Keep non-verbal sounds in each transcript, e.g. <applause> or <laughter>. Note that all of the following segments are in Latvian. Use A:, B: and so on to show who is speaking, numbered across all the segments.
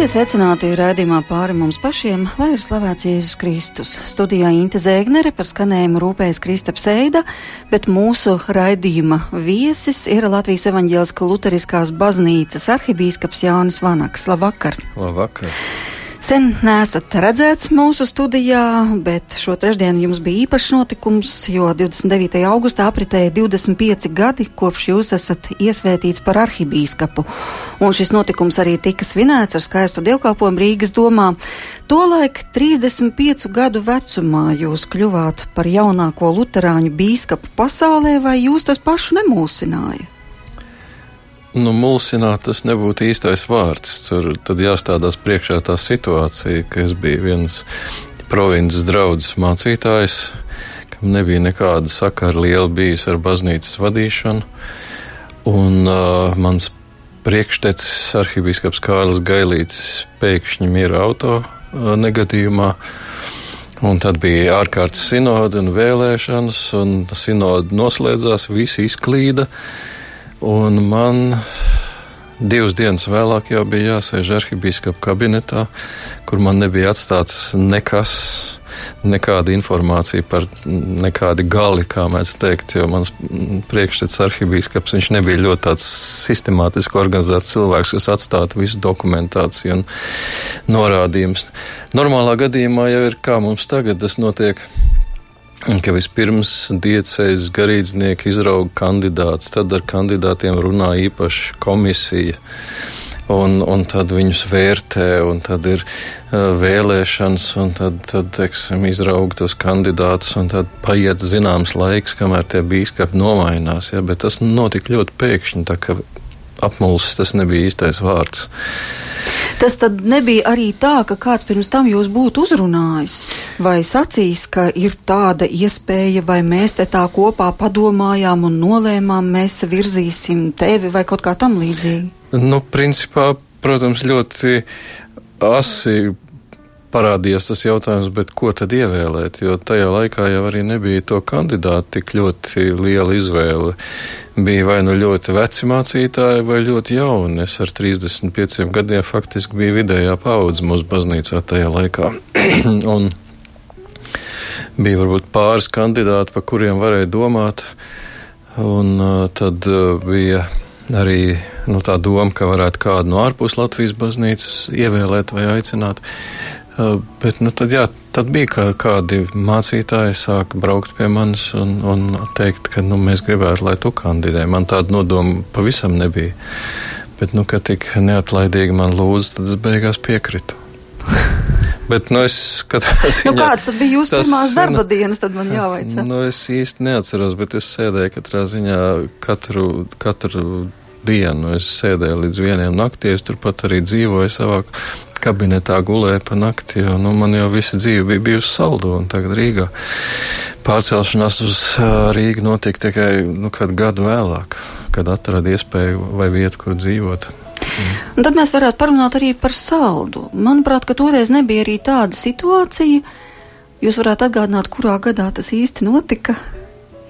A: Esiet sveicināti raidījumā pāri mums pašiem, lai ir slavēts Jēzus Kristus. Studijā Inte Zēgnere par skanējumu rūpējas Kristaps Eida, bet mūsu raidījuma viesis ir Latvijas evaņģēliska luteriskās baznīcas arhibīskaps Jānis Vanaks. Labvakar!
B: Labvakar!
A: Sen nesat redzēts mūsu studijā, bet šo trešdienu jums bija īpašs notikums, jo 29. augustā apritēja 25 gadi, kopš jūs esat iesvētīts par arhibīskapu. Un šis notikums arī tika svinēts ar skaistu dievkalpojumu Rīgas domā. Tolaik 35 gadu vecumā jūs kļuvāt par jaunāko luterāņu bīskapu pasaulē, vai jūs tas pašu nemulsināja?
B: Nu, mulsināt tas nebūtu īstais vārds. Tur tad jāstādās priekšā tā situācija, ka es biju viens provinces draugs mācītājs, kam nebija nekāda sakara liela bijis ar baznīcas vadīšanu. Un uh, mans priekštecis, arhibīskaps Kārlis Gailīts, pēkšņi mira auto uh, negadījumā. Un tad bija ārkārtas sinode un vēlēšanas, un sinode noslēdzās, visi izklīda. Uh, Un man divas dienas vēlāk jau bija jāsēž arhibīskapa kabinetā, kur man nebija atstāts nekas, nekāda informācija par nekādi gali, kā mēs teikt, jo mans priekšstats arhibīskaps, viņš nebija ļoti tāds sistemātiski organizēts cilvēks, kas atstātu visu dokumentāciju un norādījumus. Normālā gadījumā jau ir kā mums tagad tas notiek ka vispirms diecēs garīdznieki izrauga kandidātus, tad ar kandidātiem runā īpaša komisija. Un, un tad viņus vērtē, un tad ir uh, vēlēšanas, un tad, tad teiksim, izrauga tos kandidātus, un tad paiet zināms laiks, kamēr tie bīskapi nomainās. Ja? Bet tas notika ļoti pēkšņi, tā ka apmulsis tas nebija īstais vārds.
A: Tas tad nebija arī tā, ka kāds pirms tam jūs būtu uzrunājis vai sacījis, ka ir tāda iespēja, vai mēs te tā kopā padomājām un nolēmām, mēs virzīsim tevi vai kaut kā tam līdzīgi?
B: Nu, principā, protams, ļoti asi parādījās tas jautājums, ko tad ievēlēt, jo tajā laikā jau arī nebija to kandidātu tik ļoti liela izvēle. Bija vai nu ļoti veci mācītāji, vai ļoti jauni. Es ar 35 gadiem faktiski biju vidējā paudze mūsu baznīcā tajā laikā. <clears throat> Un bija varbūt pāris kandidāti, pa kuriem varēja domāt, un tad bija arī nu, tā doma, ka varētu kādu no ārpus Latvijas baznīcas ievēlēt vai aicināt. Bet nu, tad, jā, tad bija kā, kādi mācītāji, sāka braukt pie manis un, un teikt, ka nu, mēs gribētu, lai tu kandidē. Man tāda nodoma pavisam nebija. Bet, nu, kad tik neatlaidīgi man lūdza, tad es beigās piekritu. <laughs> Bet, nu, es katrā
A: nu, ziņā. Nu, kāds tad bija jūsu pirmās darba dienas, tad man jāvaicā?
B: Nu, es īsti neatceros, bet es sēdēju katrā ziņā katru, katru dienu. Es sēdēju līdz vieniem naktī, es turpat arī dzīvoju savā kabinetā gulēju pa nakti, jo nu, man jau visa dzīve bija bijusi saldo un tagad Rīgā. Pārcelšanās uz Rīgu notika tikai nu, gadu vēlāk, kad atradu iespēju vai vietu, kur dzīvot.
A: Un tad mēs varētu parunāt arī par saldu. Manuprāt, ka toreiz nebija arī tāda situācija. Jūs varētu atgādināt, kurā gadā tas īsti notika?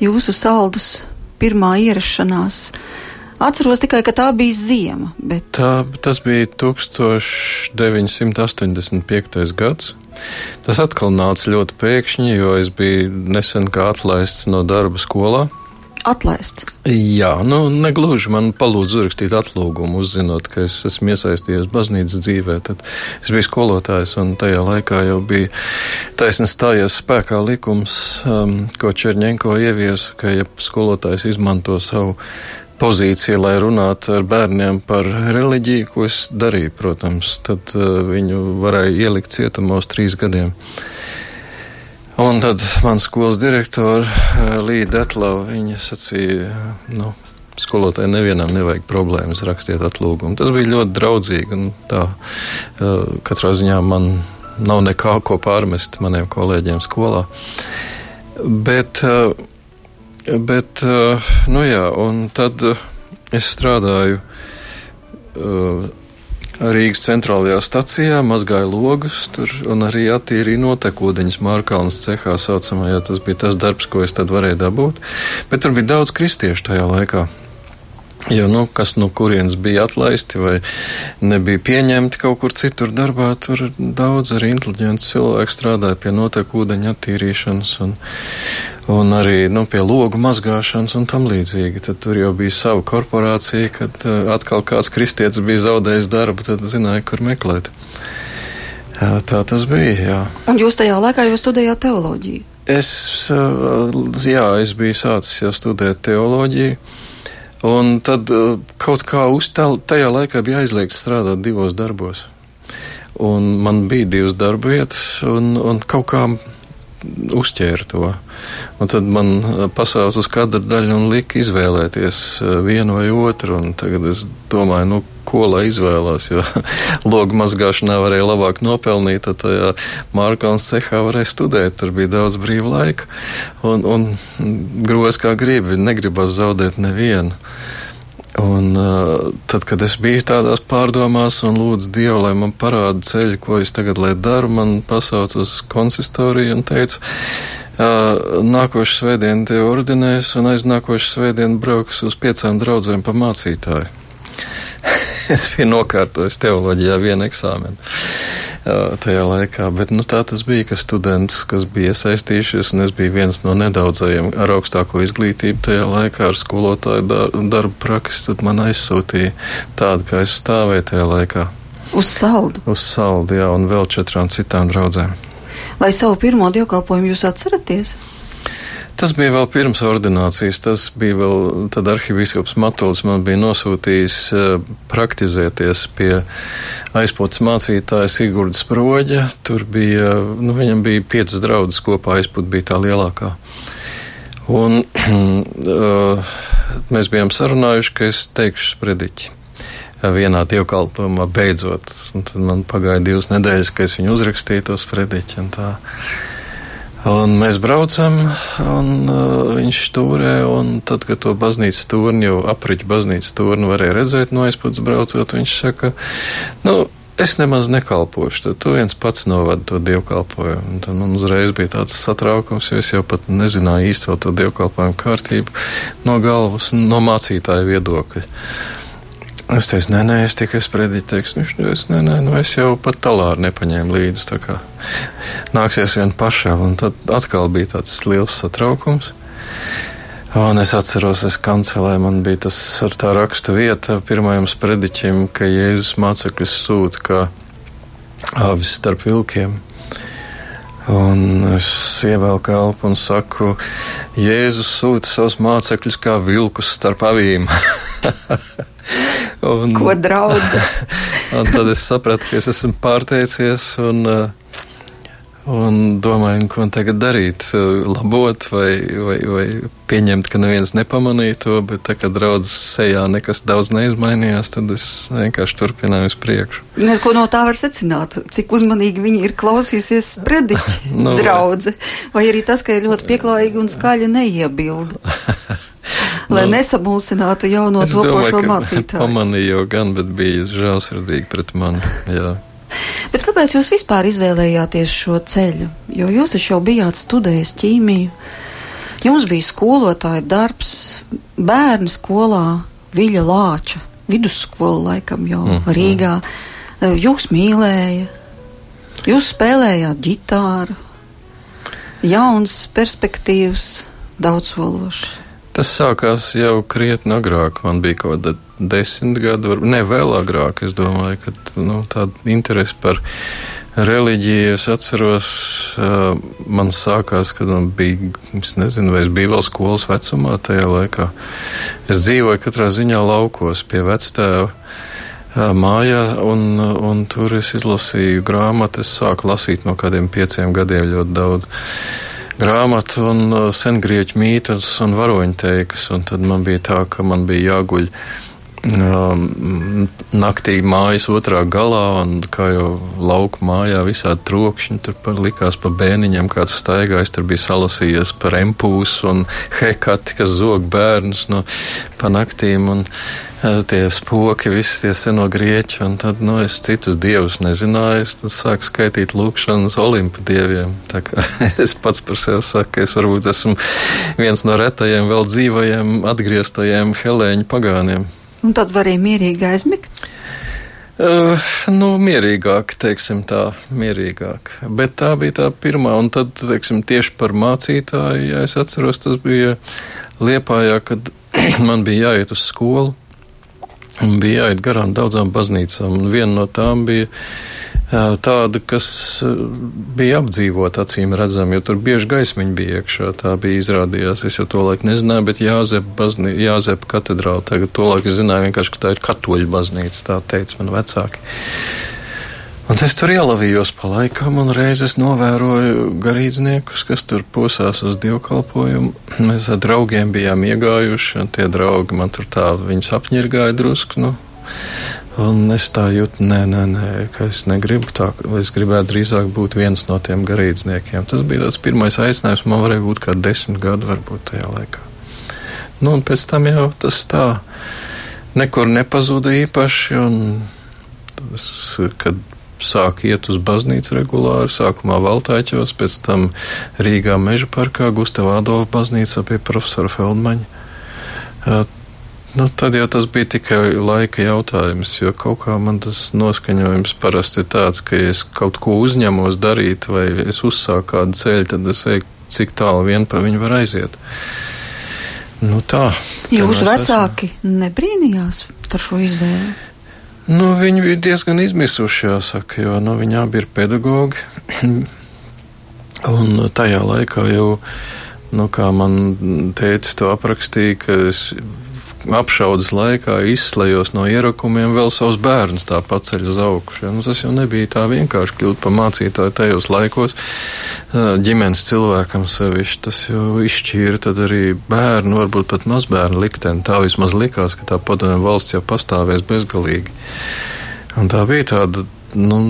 A: Jūsu saldus pirmā ierašanās. Uh, Atceros tikai, ka tā bija ziema. Bet...
B: Tā, tas bija 1985. gads. Tas atkal nāca ļoti pēkšņi, jo es biju nesen kā atlaists no darba skolā.
A: Atlaists?
B: Jā, nu, negluži man palūdza uzrakstīt atlūgumu, uzzinot, ka es esmu iesaistījies baznīcas dzīvē. Tad es biju skolotājs, un tajā laikā jau bija taisni stājies spēkā likums, um, ko Čerņenko ieviesa, ka ja skolotājs izmanto savu pozīcija, lai runātu ar bērniem par reliģiju, ko es darīju, protams, tad uh, viņu varēja ielikt cietumā uz trīs gadiem. Un tad mans skolas direktora uh, Līta Detlava, viņa sacīja, nu, skolotāji nevienam nevajag problēmas, rakstiet atlūgumu. Tas bija ļoti draudzīgi un tā, uh, katrā ziņā man nav nekā ko pārmest maniem kolēģiem skolā. Bet uh, Bet, eh, nu jā, un tad eh, es strādāju uh, Rīgas centrālajā stacijā, mazgāju logus tur un arī attīrīju notekūdeņus Mārkalnas cehā saucamajā. Tas bija tas darbs, ko es tad varēju dabūt. Bet tur bija daudz kristiešu tajā laikā. Jo, nu, kas no kurienes bija atlaisti vai nebija pieņemti kaut kur citur darbā, tur daudz arī inteliģents cilvēki strādāja pie noteku ūdeņa attīrīšanas un, un arī nu, pie logu mazgāšanas un tam līdzīgi. Tad tur jau bija sava korporācija, kad uh, atkal kāds kristietis bija zaudējis darbu, tad zināja, kur meklēt. Jā, tā tas bija, jā.
A: Un jūs tajā laikā jau studējāt teoloģiju?
B: Es, uh, jā, es biju sācis jau studēt teoloģiju. Un tad uh, kaut kā uztel, tajā laikā bija aizliegts strādāt divos darbos. Un man bija divas darba vietas, un, un kaut kā uzķēra to. Un tad man uh, pasaules uz katru daļu un lika izvēlēties uh, vienu vai otru. Tagad es domāju, nu, ko lai izvēlās, jo <laughs> logu mazgāšanā varēja labāk nopelnīt, tad tajā Mārkāns cehā varēja studēt, tur bija daudz brīva laika. Un, un gros kā gribi, negribas zaudēt nevienu. Un, uh, tad, kad es biju tādās pārdomās un lūdzu Dievu, lai man parāda ceļu, ko es tagad daru, man pasauca uz konsistoriju un teica, uh, nākošu svētdienu te ordinēs un aiznākošu svētdienu brauks uz piecām draudzēm pa mācītāju. <laughs> es biju nokārtojis teoloģijā vienu eksāmenu tajā laikā. Bet nu, tā tas bija, ka students, kas bija iesaistījušies, un es biju viens no nedaudzajiem ar augstāko izglītību tajā laikā, ar skolotāju darbu praksi, tad man aizsūtīja tādu, kā es stāvēju tajā laikā.
A: Uz saldu?
B: Uz saldu, jā, un vēl četrām citām draudzēm.
A: Vai savu pirmo dievkalpojumu jūs atceraties?
B: Tas bija vēl pirms ordinācijas. Tas bija vēl tad arhibīskaps Matuls man bija nosūtījis uh, praktizēties pie aizpūtas mācītāja Sigurdas Proģa. Tur bija, nu, viņam bija piecas draudzes kopā, aizpūta bija tā lielākā. Un uh, <clears throat> mēs bijām sarunājuši, ka es teikšu sprediķi vienā dievkalpojumā beidzot. Un tad man pagāja divas nedēļas, kad es viņu uzrakstīju tos sprediķi. Un mēs braucam, un uh, viņš stūrē, un tad, kad to baznīcas turni, jau apriņķa baznīcas turni varēja redzēt no aizpūtas braucot, viņš saka, nu, es nemaz nekalpošu, tad tu viens pats novadi to dievkalpojumu. Un tad man uzreiz bija tāds satraukums, jo es jau pat nezināju īsto to dievkalpojumu kārtību no galvas, no mācītāja viedokļa. Es teicu, nē, nē, es tikai sprediķu tekstu. Viņš teica, nē, nē, nu es jau pat talāru nepaņēmu līdzi. Tā kā nāksies vien pašam. Un tad atkal bija tāds liels satraukums. Un es atceros, es kancelēju, man bija tas ar tā raksta vieta pirmajam sprediķim, ka Jēzus mācekļus sūta kā avis starp vilkiem. Un es ievelku elpu un saku, Jēzus sūta savus mācekļus kā vilkus starp avīm. <laughs>
A: Un, Ko draudz? <laughs>
B: un tad es sapratu, ka es esmu pārteicies un, un domāju, ko tagad darīt. Labot vai, vai, vai pieņemt, ka neviens nepamanīja to, bet tā kā draudzes sejā nekas daudz neizmainījās, tad es vienkārši turpināju uz priekšu.
A: Nes, ko no tā var secināt? Cik uzmanīgi viņi ir klausījusies sprediķi <laughs> nu, draudze, vai arī tas, ka ir ļoti pieklājīgi un skaļi neiebilda. <laughs> lai nu, nesamulsinātu jauno topošo mācītāju.
B: Pamanīju jau gan, bet bija žēlsirdīgi pret mani. Jā.
A: Bet kāpēc jūs vispār izvēlējāties šo ceļu? Jo jūs taču jau bijāt studējis ķīmiju, jums bija skolotāja darbs, bērni skolā, Viļa Lāča, vidusskola laikam jau mm, Rīgā. Jūs mīlēja, jūs spēlējāt ģitāru, jauns perspektīvas, daudzsološs.
B: Tas sākās jau krietni agrāk. Man bija kaut kāda desmit gadu, var, ne vēl agrāk. Es domāju, ka nu, tāda interese par reliģiju. Es atceros, uh, man sākās, kad man bija, es nezinu, vai es biju vēl skolas vecumā tajā laikā. Es dzīvoju katrā ziņā laukos pie vectēva. Mājā, un, un tur es izlasīju grāmatu. Es sāku lasīt no kādiem pieciem gadiem ļoti daudz grāmatu un uh, sengrieķu mītnes un varoņteikas. Un tad man bija tā, ka man bija jāguļ um, naktī mājas otrā galā, un kā jau lauka mājā visādi trokšņi, tur pa, likās pa bēniņiem kāds staigājis, tur bija salasījies par empūsu un hekati, kas zog bērnus no pa naktīm, un uh, tie spoki, visi tie seno grieķi, un tad, nu, es citus dievus nezināju, es tad sāku skaitīt lūkšanas olimpu dieviem. Tā kā <laughs> es pats par sevi saku, ka es varbūt esmu viens no retajiem vēl dzīvajiem atgrieztajiem helēņu pagāniem.
A: Un tad varēja mierīgi aizmigt?
B: Uh, nu, mierīgāk, teiksim tā, mierīgāk. Bet tā bija tā pirmā, un tad, teiksim, tieši par mācītāju, ja es atceros, tas bija Liepājā, kad <clears throat> man bija jāiet uz skolu, un bija jāiet garām daudzām baznīcām, un viena no tām bija tāda, kas bija apdzīvota acīm redzama, jo tur bieži gaismiņi bija iekšā. Tā bija izrādījās, es jau to laiku nezināju, bet Jāzepa, baznī, Jāzepa katedrāla, tagad to laiku zināju vienkārši, ka tā ir katoļu baznīca, tā teica man vecāki. Un es tur ielavījos pa laikam, un reizes novēroju garīdzniekus, kas tur posās uz dievkalpojumu. Mēs ar draugiem bijām iegājuši, un tie draugi man tur tā, viņus apņirgāja drusku, nu, Un es tā jūtu, nē, nē, nē, ka es negribu tā, es gribētu drīzāk būt viens no tiem garīdzniekiem. Tas bija tas pirmais aicinājums, man varēja būt kā desmit gadu varbūt tajā laikā. Nu, un pēc tam jau tas tā nekur nepazuda īpaši, un tas, kad sāku iet uz baznīcu regulāri, sākumā Valtāķos, pēc tam Rīgā Meža parkā, Gustavā Adolfa baznīcā pie profesora Feldmaņa Nu, tad jau tas bija tikai laika jautājums, jo kaut kā man tas noskaņojums parasti ir tāds, ka, ja es kaut ko uzņemos darīt, vai es uzsāku kādu ceļu, tad es eju, cik tālu vien pa viņu var aiziet. Nu, tā.
A: Jūsu vecāki esam... nebrīnījās par šo izvēli?
B: Nu, viņi bija diezgan izmisuši, jāsaka, jo nu, viņi abi ir pedagogi. Un tajā laikā jau, nu, kā man teica, to aprakstīja, ka es apšaudas laikā izslēgos no ierakumiem, vēl savus bērnus tā paceļ uz augšu. Ja? Nu, tas jau nebija tā vienkārši kļūt par mācītāju tajos laikos. Ģimenes cilvēkam sevišķi tas jau izšķīra tad arī bērnu, varbūt pat mazbērnu likteni. Tā vismaz likās, ka tā padomju valsts jau pastāvēs bezgalīgi. Un tā bija tāda, nu,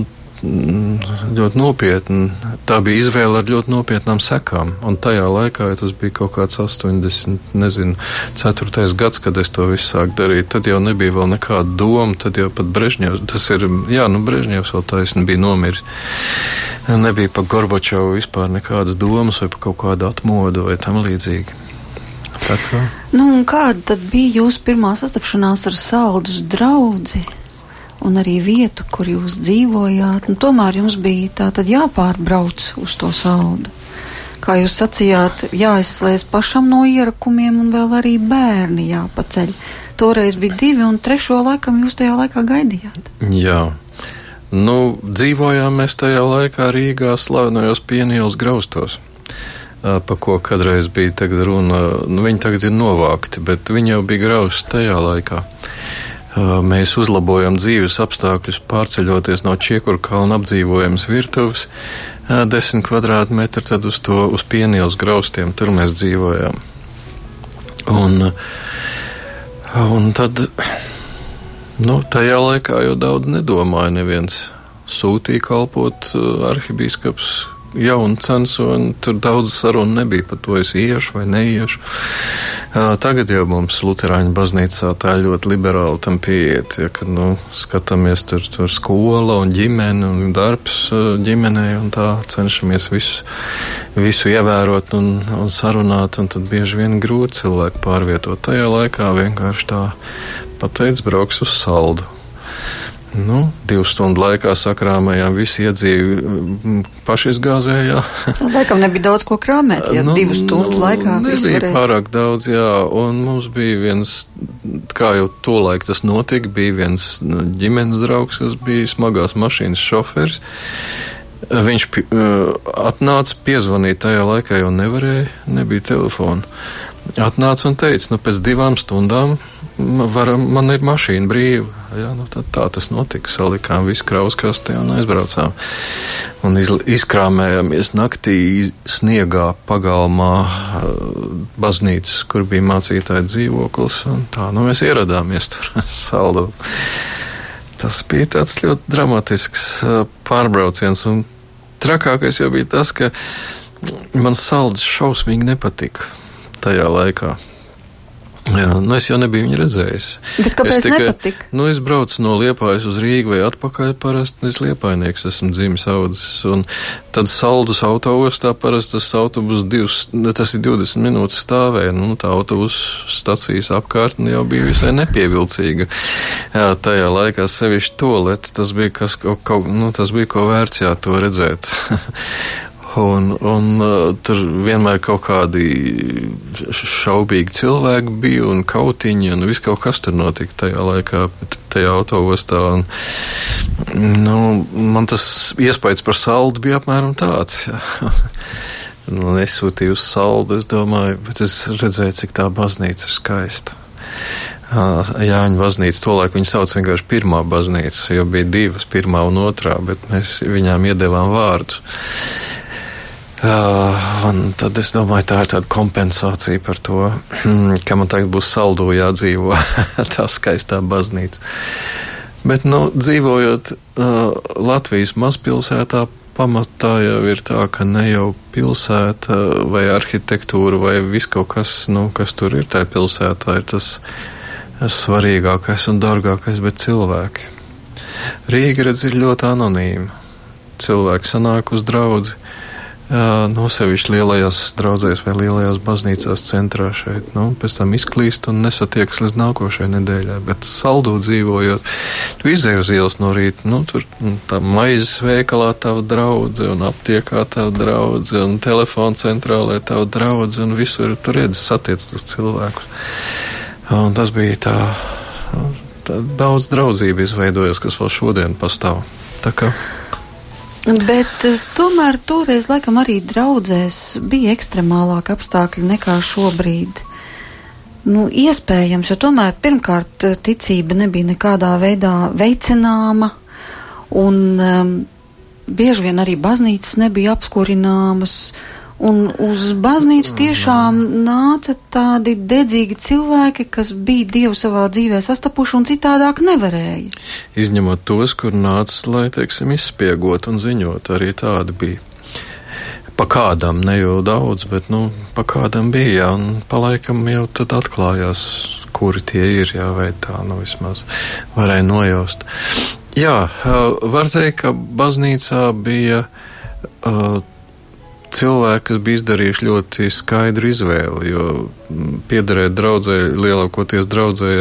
B: ļoti nopietni. Tā bija izvēle ar ļoti nopietnām sekām. Un tajā laikā, ja tas bija kaut kāds 80, nezinu, 4. gads, kad es to visu sāku darīt, tad jau nebija vēl nekāda doma. Tad jau pat Brežņevs, tas ir, jā, nu Brežņevs vēl taisni bija nomiris. Nebija par Gorbačovu vispār nekādas domas vai par kaut kādu atmodu vai tam līdzīgi.
A: Nu, kāda bija jūsu pirmā sastapšanās ar saldus draugu? Un arī vietu, kur jūs dzīvojāt. Nu, tomēr jums bija tā tad jāpārbrauc uz to saldu. Kā jūs sacījāt, jāizslēdz pašam no ierakumiem, un vēl arī bērni jāpaceļ. Toreiz bija divi, un trešo laikam jūs tajā laikā gaidījāt.
B: Jā. Nu, dzīvojām mēs tajā laikā Rīgā slavenajos pienielas graustos pa ko kādreiz bija runa. Nu, viņi tagad ir novākti, bet viņi jau bija grausti tajā laikā. Mēs uzlabojam dzīves apstākļus, pārceļoties no Čiekura kalna apdzīvojamas virtuves, 10 kvadrātmetru, tad uz to uz pienielu graustiem, tur mēs dzīvojām. Un, un tad, nu, tajā laikā jau daudz nedomāja neviens. Sūtīja kalpot arhibīskaps jaunu censoni. Tur daudz sarunu nebija par to, es iešu vai neiešu. Tagad jau mums Lutāņu baznīcā tā ļoti liberāli tam pieiet. Ja, kad nu, skatāmies tur, tur skola un ģimene un darbs ģimenei un tā cenšamies visu, visu ievērot un, un sarunāt, un tad bieži vien grūti cilvēku pārvietot. Tajā laikā vienkārši tā pateic brauks uz saldu. Nu, divu stundu laikā sakrāmējām visu iedzīvi pašizgāzējā. <laughs>
A: Laikam nebija daudz ko krāmēt, ja nu, divu stundu nu, laikā.
B: Nebija pārāk daudz, jā, un mums bija viens, kā jau to laiku tas notika, bija viens ģimenes draugs, kas bija smagās mašīnas šoferis. Viņš atnāca, piezvanīja tajā laikā, jau nevarēja, nebija telefona. Atnāca un teica, nu pēc divām stundām var, man ir mašīna brīva. Jā, nu tā, tā tas notika. Salikām visu krauskastē un aizbraucām. Un iz, izkrāmējāmies naktī sniegā pagalmā baznīcas, kur bija mācītāja dzīvoklis. Tā nu mēs ieradāmies tur <laughs> saldu. Tas bija tāds ļoti dramatisks pārbrauciens. Un trakākais jau bija tas, ka man saldus šausmīgi nepatika tajā laikā. Jā, nu es jau nebiju viņu redzējis.
A: Bet kāpēc tikai, nepatika?
B: Nu, es braucu no Liepājas uz Rīgu vai atpakaļ parasti, es Liepājnieks esmu dzimis audzis, un tad saldus autoostā parasti tas autobus divs, nu, tas ir 20 minūtes stāvēja, nu, tā autobusu stacijas apkārtne jau bija visai nepievilcīga. Jā, tajā laikā sevišķi tolet, tas bija kas, kaut, kaut, nu, tas bija ko vērts, jā, to redzēt. <laughs> Un, un uh, tur vienmēr kaut kādi šaubīgi cilvēki bija un kautiņi, un viss kaut kas tur notika tajā laikā, tajā autoostā. Un, nu, man tas iespējas par saldu bija apmēram tāds. <laughs> nu, nesūtīju uz saldu, es domāju, bet es redzēju, cik tā baznīca ir skaista. Jāņa baznīca, tolaik viņi sauc vienkārši pirmā baznīca, jo bija divas, pirmā un otrā, bet mēs viņām iedevām vārdus. Uh, tad es domāju, tā ir tāda kompensācija par to, ka man tagad būs saldo jādzīvo <laughs> tā skaistā baznīca. Bet, nu, dzīvojot uh, Latvijas mazpilsētā, pamatā jau ir tā, ka ne jau pilsēta vai arhitektūra vai viss kaut kas, nu, kas tur ir tajā pilsētā, ir tas svarīgākais un dārgākais, bet cilvēki. Rīga, redz, ir ļoti anonīma. Cilvēki sanāk uz draudzi no sevišķi lielajās draudzēs vai lielajās baznīcās centrā šeit. Nu, pēc tam izklīst un nesatiekas līdz nākošajai nedēļai. Bet saldū dzīvojot, tu izēj uz ielas no rīta, nu, tur nu, tā maizes veikalā tava draudze un aptiekā tava draudze un telefona centrālē tava draudze un visur tur redz satiec tos cilvēkus. Un tas bija tā, tā daudz draudzību izveidojas, kas vēl šodien pastāv. Tā kā
A: Bet eh, tomēr toreiz laikam arī draudzēs bija ekstremālāki apstākļi nekā šobrīd. Nu, iespējams, jo tomēr pirmkārt eh, ticība nebija nekādā veidā veicināma, un um, bieži vien arī baznīcas nebija apkurināmas, Un uz baznīcu tiešām nāca tādi dedzīgi cilvēki, kas bija Dievu savā dzīvē sastapuši un citādāk nevarēja.
B: Izņemot tos, kur nāca, lai, teiksim, izspiegot un ziņot, arī tādi bija. Pa kādam, ne jau daudz, bet, nu, pa kādam bija, jā, un pa laikam jau tad atklājās, kuri tie ir, jā, vai tā, nu, vismaz varēja nojaust. Jā, var teikt, ka baznīcā bija uh, cilvēki, kas bija izdarījuši ļoti skaidru izvēli, jo piederēt draudzē, lielākoties draudzē,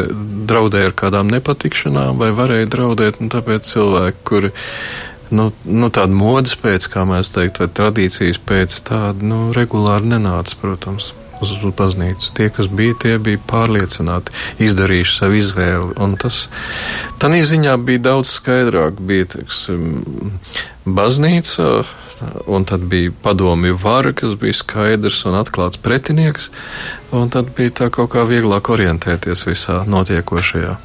B: draudēja ar kādām nepatikšanām vai varēja draudēt, un tāpēc cilvēki, kuri, nu, nu tāda modas pēc, kā mēs teikt, vai tradīcijas pēc, tāda, nu, regulāri nenāca, protams uz baznīcu. Tie, kas bija, tie bija pārliecināti, izdarījuši savu izvēli. Un tas tādā ziņā bija daudz skaidrāk. Bija teiksim, baznīca, un tad bija padomju vara, kas bija skaidrs un atklāts pretinieks, un tad bija tā kaut kā vieglāk orientēties visā notiekošajā.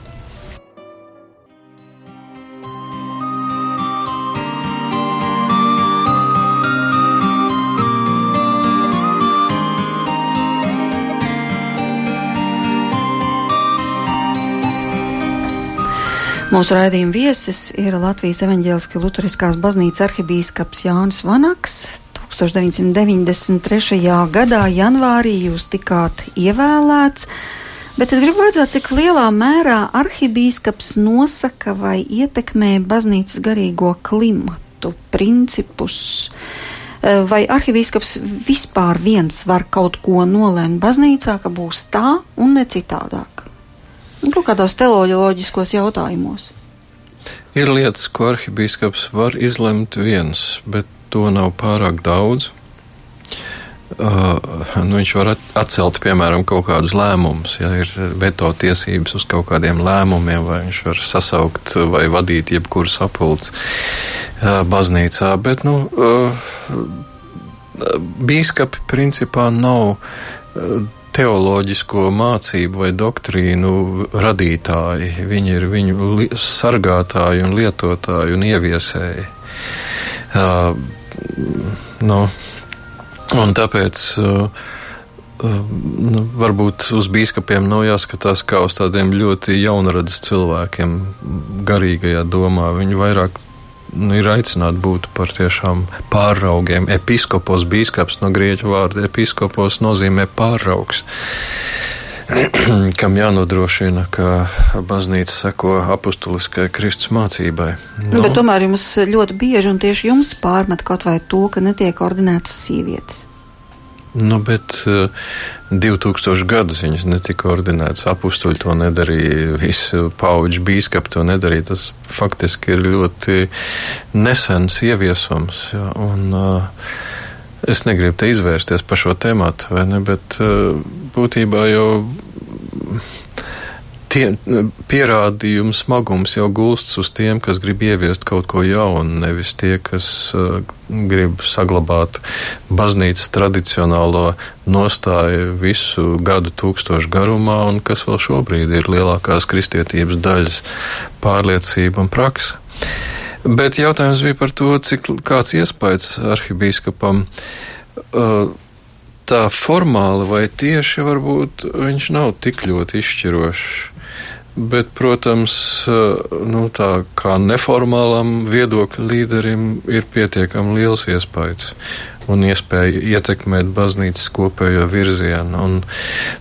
A: Mūsu raidījuma viesis ir Latvijas evaņģēliskā Lutheriskās baznīcas arhibīskaps Jānis Vanaks. 1993. gadā janvārī jūs tikāt ievēlēts, bet es gribu vajadzēt, cik lielā mērā arhibīskaps nosaka vai ietekmē baznīcas garīgo klimatu, principus. Vai arhibīskaps vispār viens var kaut ko nolēmt baznīcā, ka būs tā un ne citādāk? Kaut nu, kādos teoloģiskos jautājumos.
B: Ir lietas, ko arhibīskaps var izlemt viens, bet to nav pārāk daudz. Uh, nu, viņš var atcelt, piemēram, kaut kādus lēmumus, ja ir veto tiesības uz kaut kādiem lēmumiem, vai viņš var sasaukt vai vadīt jebkuru sapulci uh, baznīcā. Bet, nu, uh, bīskapi principā nav uh, teoloģisko mācību vai doktrīnu radītāji. Viņi ir viņu sargātāji un lietotāji un ieviesēji. Uh, nu, un tāpēc uh, nu, varbūt uz biskupiem nav jāskatās kā uz tādiem ļoti jaunradas cilvēkiem, garīgajā domā. Viņi vairāk ir aicināti būt par tiešām pāraugiem. Episkopos, bīskaps no grieķu vārda episkopos nozīmē pāraugs. <clears throat> kam jānodrošina, ka baznīca seko apustuliskai Kristus mācībai.
A: Nu, Bet tomēr jums ļoti bieži un tieši jums pārmet kaut vai to, ka netiek ordinētas sievietes.
B: Nu, bet uh, eh, 2000 gadus viņas netika ordinētas. Apstuļi to nedarīja, visi pauģi bīskapi to nedarīja. Tas faktiski ir ļoti nesens ieviesums. Ja, un, uh, es negribu te izvērsties par šo tēmatu, ne, bet uh, būtībā jau tie pierādījumu smagums jau gulstas uz tiem, kas grib ieviest kaut ko jaunu, nevis tie, kas uh, grib saglabāt baznīcas tradicionālo nostāju visu gadu tūkstošu garumā, un kas vēl šobrīd ir lielākās kristietības daļas pārliecība un praksa. Bet jautājums bija par to, cik kāds iespējas arhibīskapam. Uh, tā formāli vai tieši varbūt viņš nav tik ļoti izšķirošs. Bet, protams, nu, tā kā neformālam viedokļu līderim ir pietiekami liels iespējas un iespēja ietekmēt baznīcas kopējo virzienu. Un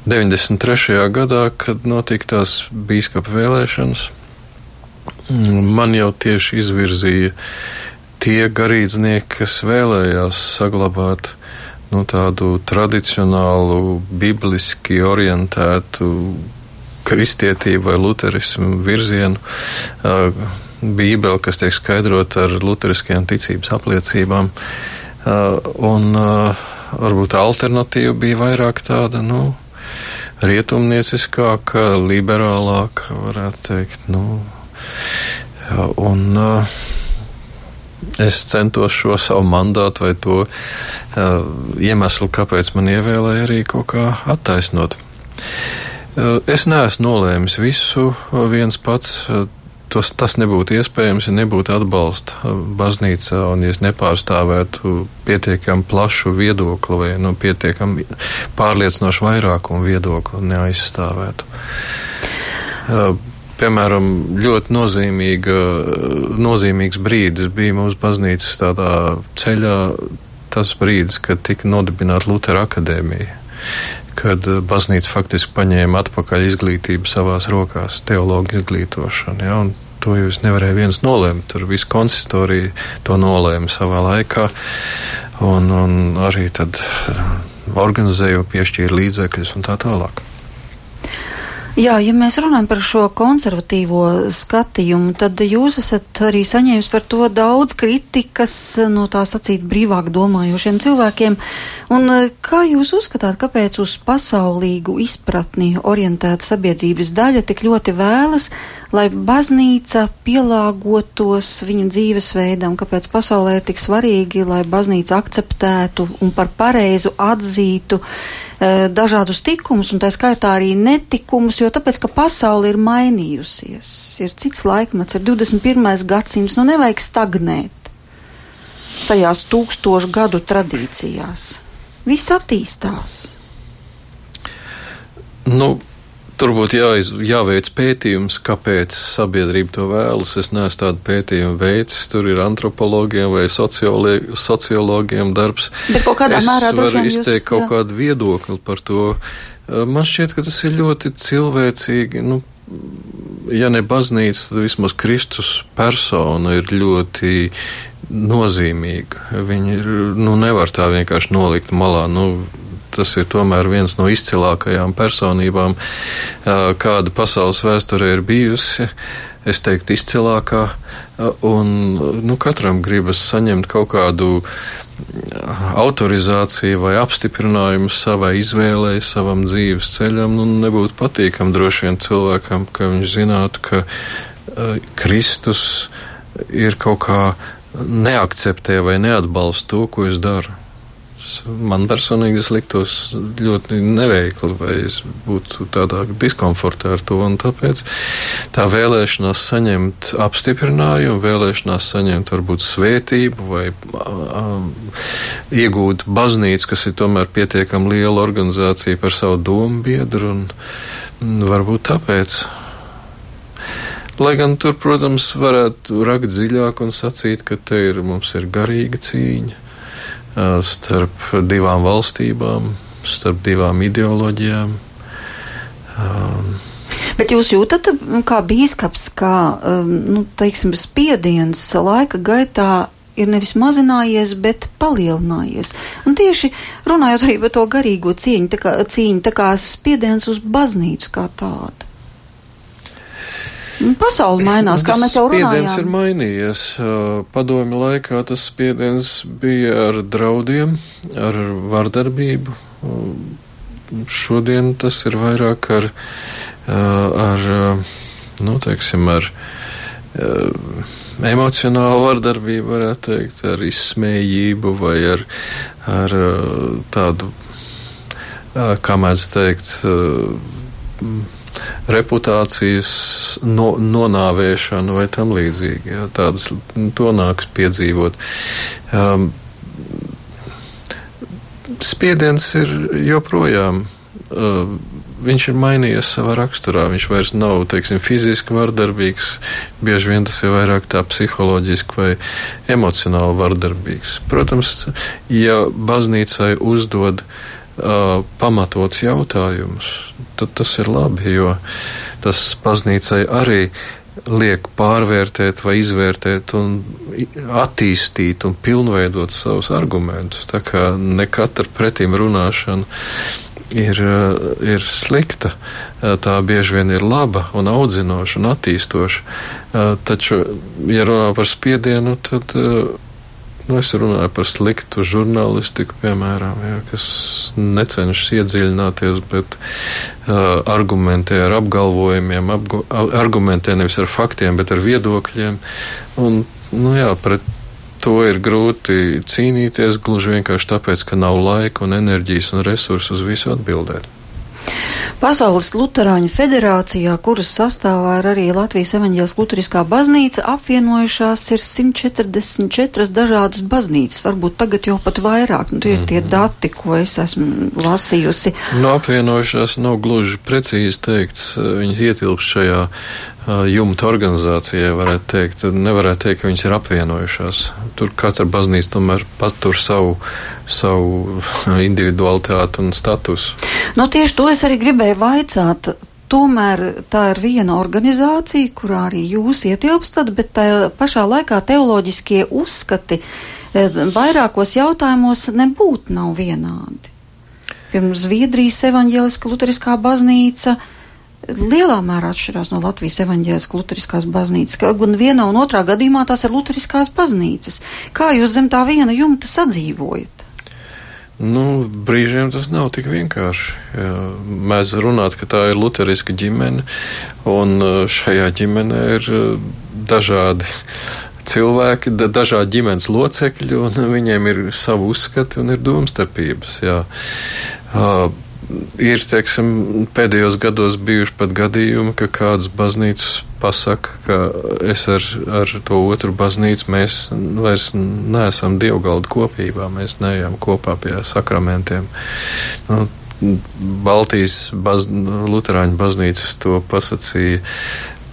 B: 93. gadā, kad notika tās bīskapa vēlēšanas, man jau tieši izvirzīja tie garīdznieki, kas vēlējās saglabāt nu, tādu tradicionālu, bibliski orientētu kristietību vai luterismu virzienu. Bībeli, kas tiek skaidrota ar luteriskajām ticības apliecībām. Un varbūt alternatīva bija vairāk tāda, nu, rietumnieciskāka, liberālāka, varētu teikt. Nu, un, Es centos šo savu mandātu vai to iemeslu, kāpēc man ievēlēja, arī kaut kā attaisnot. Es neesmu nolēmis visu viens pats. Tos, tas nebūtu iespējams, ja nebūtu atbalsta baznīcā un ja es nepārstāvētu pietiekami plašu viedokli vai nu, pietiekami pārliecinošu vairākumu viedokli neaizstāvētu. Piemēram, ļoti nozīmīga, nozīmīgs brīdis bija mūsu baznīcas ceļā, tas brīdis, kad tika nodibināta Lutera akadēmija kad eh, baznīca faktiski paņēma atpakaļ izglītību savās rokās, teologu izglītošanu. Ja, to jūs nevarēja viens nolēmt. Tur viss konsistorija to nolēma savā laikā. Un, un arī tad eh, organizēja, piešķīra līdzekļus un tā tālāk.
A: Jā, ja mēs runājam par šo konservatīvo skatījumu, tad jūs esat arī saņēmis par to daudz kritikas no tā sacīt brīvāk domājošiem cilvēkiem. Un eh, kā jūs uzskatāt, kāpēc uz pasaulīgu izpratni orientēta sabiedrības daļa tik ļoti vēlas, lai baznīca pielāgotos viņu dzīvesveidam, kāpēc pasaulē ir tik svarīgi, lai baznīca akceptētu un par pareizu atzītu dažādus tikumus, un tā skaitā arī netikumus, jo tāpēc, ka pasaule ir mainījusies, ir cits laikmets, ir 21. gadsimts, nu nevajag stagnēt tajās tūkstošu gadu tradīcijās. Viss attīstās.
B: Nu, Tur būtu jāiz, jāveic pētījums, kāpēc sabiedrība to vēlas. Es neesmu tādu pētījumu veicis. Tur ir antropologiem vai sociologiem darbs.
A: Bet kaut kādā
B: es
A: mērā
B: varu izteikt jūs, kaut jā. kādu viedokli par to. Man šķiet, ka tas ir ļoti cilvēcīgi. Nu, ja ne baznīca, tad vismaz Kristus persona ir ļoti nozīmīga. Viņi ir, nu, nevar tā vienkārši nolikt malā. Nu, tas ir tomēr viens no izcilākajām personībām, kāda pasaules vēsturē ir bijusi. Es teiktu, izcilākā, un nu, katram gribas saņemt kaut kādu autorizāciju vai apstiprinājumu savai izvēlei, savam dzīves ceļam. Nu, nebūtu patīkami droši vien cilvēkam, ka viņš zinātu, ka uh, Kristus ir kaut kā neakceptē vai neatbalsta to, ko es daru. Man personīgi tas liktos ļoti neveikli, vai es būtu tādā diskomfortā ar to. Tāpēc tā vēlēšanās saņemt apstiprinājumu, vēlēšanās saņemt varbūt svētību vai um, iegūt baznīcu, kas ir tomēr pietiekami liela organizācija par savu domu biedru, un, un varbūt tāpēc. Lai gan tur, protams, varētu rakt dziļāk un sacīt, ka te ir, mums ir garīga cīņa starp divām valstībām, starp divām ideoloģijām.
A: Bet jūs jūtat, kā bīskaps, kā nu, teiksim, spiediens laika gaitā ir nevis mazinājies, bet palielinājies. Un tieši runājot arī par to garīgo cīņu, tā kā, cīņu, tā kā spiediens uz baznīcu kā tādu. Nu, pasauli mainās, kā mēs jau runājām.
B: Spiediens ir mainījies. Padomi laikā tas spiediens bija ar draudiem, ar vardarbību. Šodien tas ir vairāk ar, ar nu, teiksim, ar emocionālu vardarbību, varētu teikt, ar izsmējību vai ar, ar tādu, kā mēs teikt, reputācijas no, nonāvēšanu vai tam līdzīgi. Jā, tādas to nāks piedzīvot. Um, spiediens ir joprojām. Uh, viņš ir mainījies savā raksturā. Viņš vairs nav teiksim, fiziski vardarbīgs, bieži vien tas ir vairāk tā psiholoģiski vai emocionāli vardarbīgs. Protams, ja baznīcai uzdod uh, uh, pamatots jautājums, tad tas ir labi, jo tas baznīcai arī liek pārvērtēt vai izvērtēt un attīstīt un pilnveidot savus argumentus. Tā kā ne katra pretim runāšana ir, ir slikta, tā bieži vien ir laba un audzinoša un attīstoša. Taču, ja runā par spiedienu, tad Nu, es runāju par sliktu žurnālistiku, piemēram, ja, kas necenšas iedziļināties, bet uh, argumentē ar apgalvojumiem, apgo, argumentē nevis ar faktiem, bet ar viedokļiem. Un, nu, jā, pret to ir grūti cīnīties gluži vienkārši tāpēc, ka nav laika un enerģijas un resursu uz visu atbildēt.
A: Pasaules Lutāņu federācijā, kuras sastāvā ir arī Latvijas evaņģēlas Lutāriskā baznīca, apvienojušās ir 144 dažādas baznīcas, varbūt tagad jau pat vairāk. Nu, tie ir tie mhm. dati, ko es esmu lasījusi.
B: Nu, apvienojušās nav gluži precīzi teikts, viņas ietilpst šajā jumta organizācijai, varētu teikt. Nevarētu teikt, ka viņas ir apvienojušās. Tur katra baznīca tomēr patur savu, savu <laughs> individualitāti un statusu.
A: Nu, tieši to es arī gribēju vaicāt. Tomēr tā ir viena organizācija, kurā arī jūs ietilpstat, bet tā pašā laikā teoloģiskie uzskati vairākos jautājumos nebūtu nav vienādi. Piemēram, Zviedrijas evaņģēliska luteriskā baznīca uh, lielā mērā atšķirās no Latvijas evaņģēlas luteriskās baznīcas. Gan vienā un otrā gadījumā tās ir luteriskās baznīcas. Kā jūs zem tā viena jumta sadzīvojat?
B: Nu, brīžiem tas nav tik vienkārši. Mēs runāt, ka tā ir luteriska ģimene, un uh, šajā ģimenē ir uh, dažādi <laughs> cilvēki, dažādi ģimenes locekļi, un viņiem ir savi uzskati un ir domstarpības. Jā. Uh, ir teiksim, pēdējos gados bijuši pat gadījumi, ka kādas baznīcas pasaka, ka es ar, ar to otru baznīcu mēs vairs neesam dievgaldu kopībā, mēs neejam kopā pie sakramentiem. Nu, Baltijas baz, Lutāņu baznīcas to pasacīja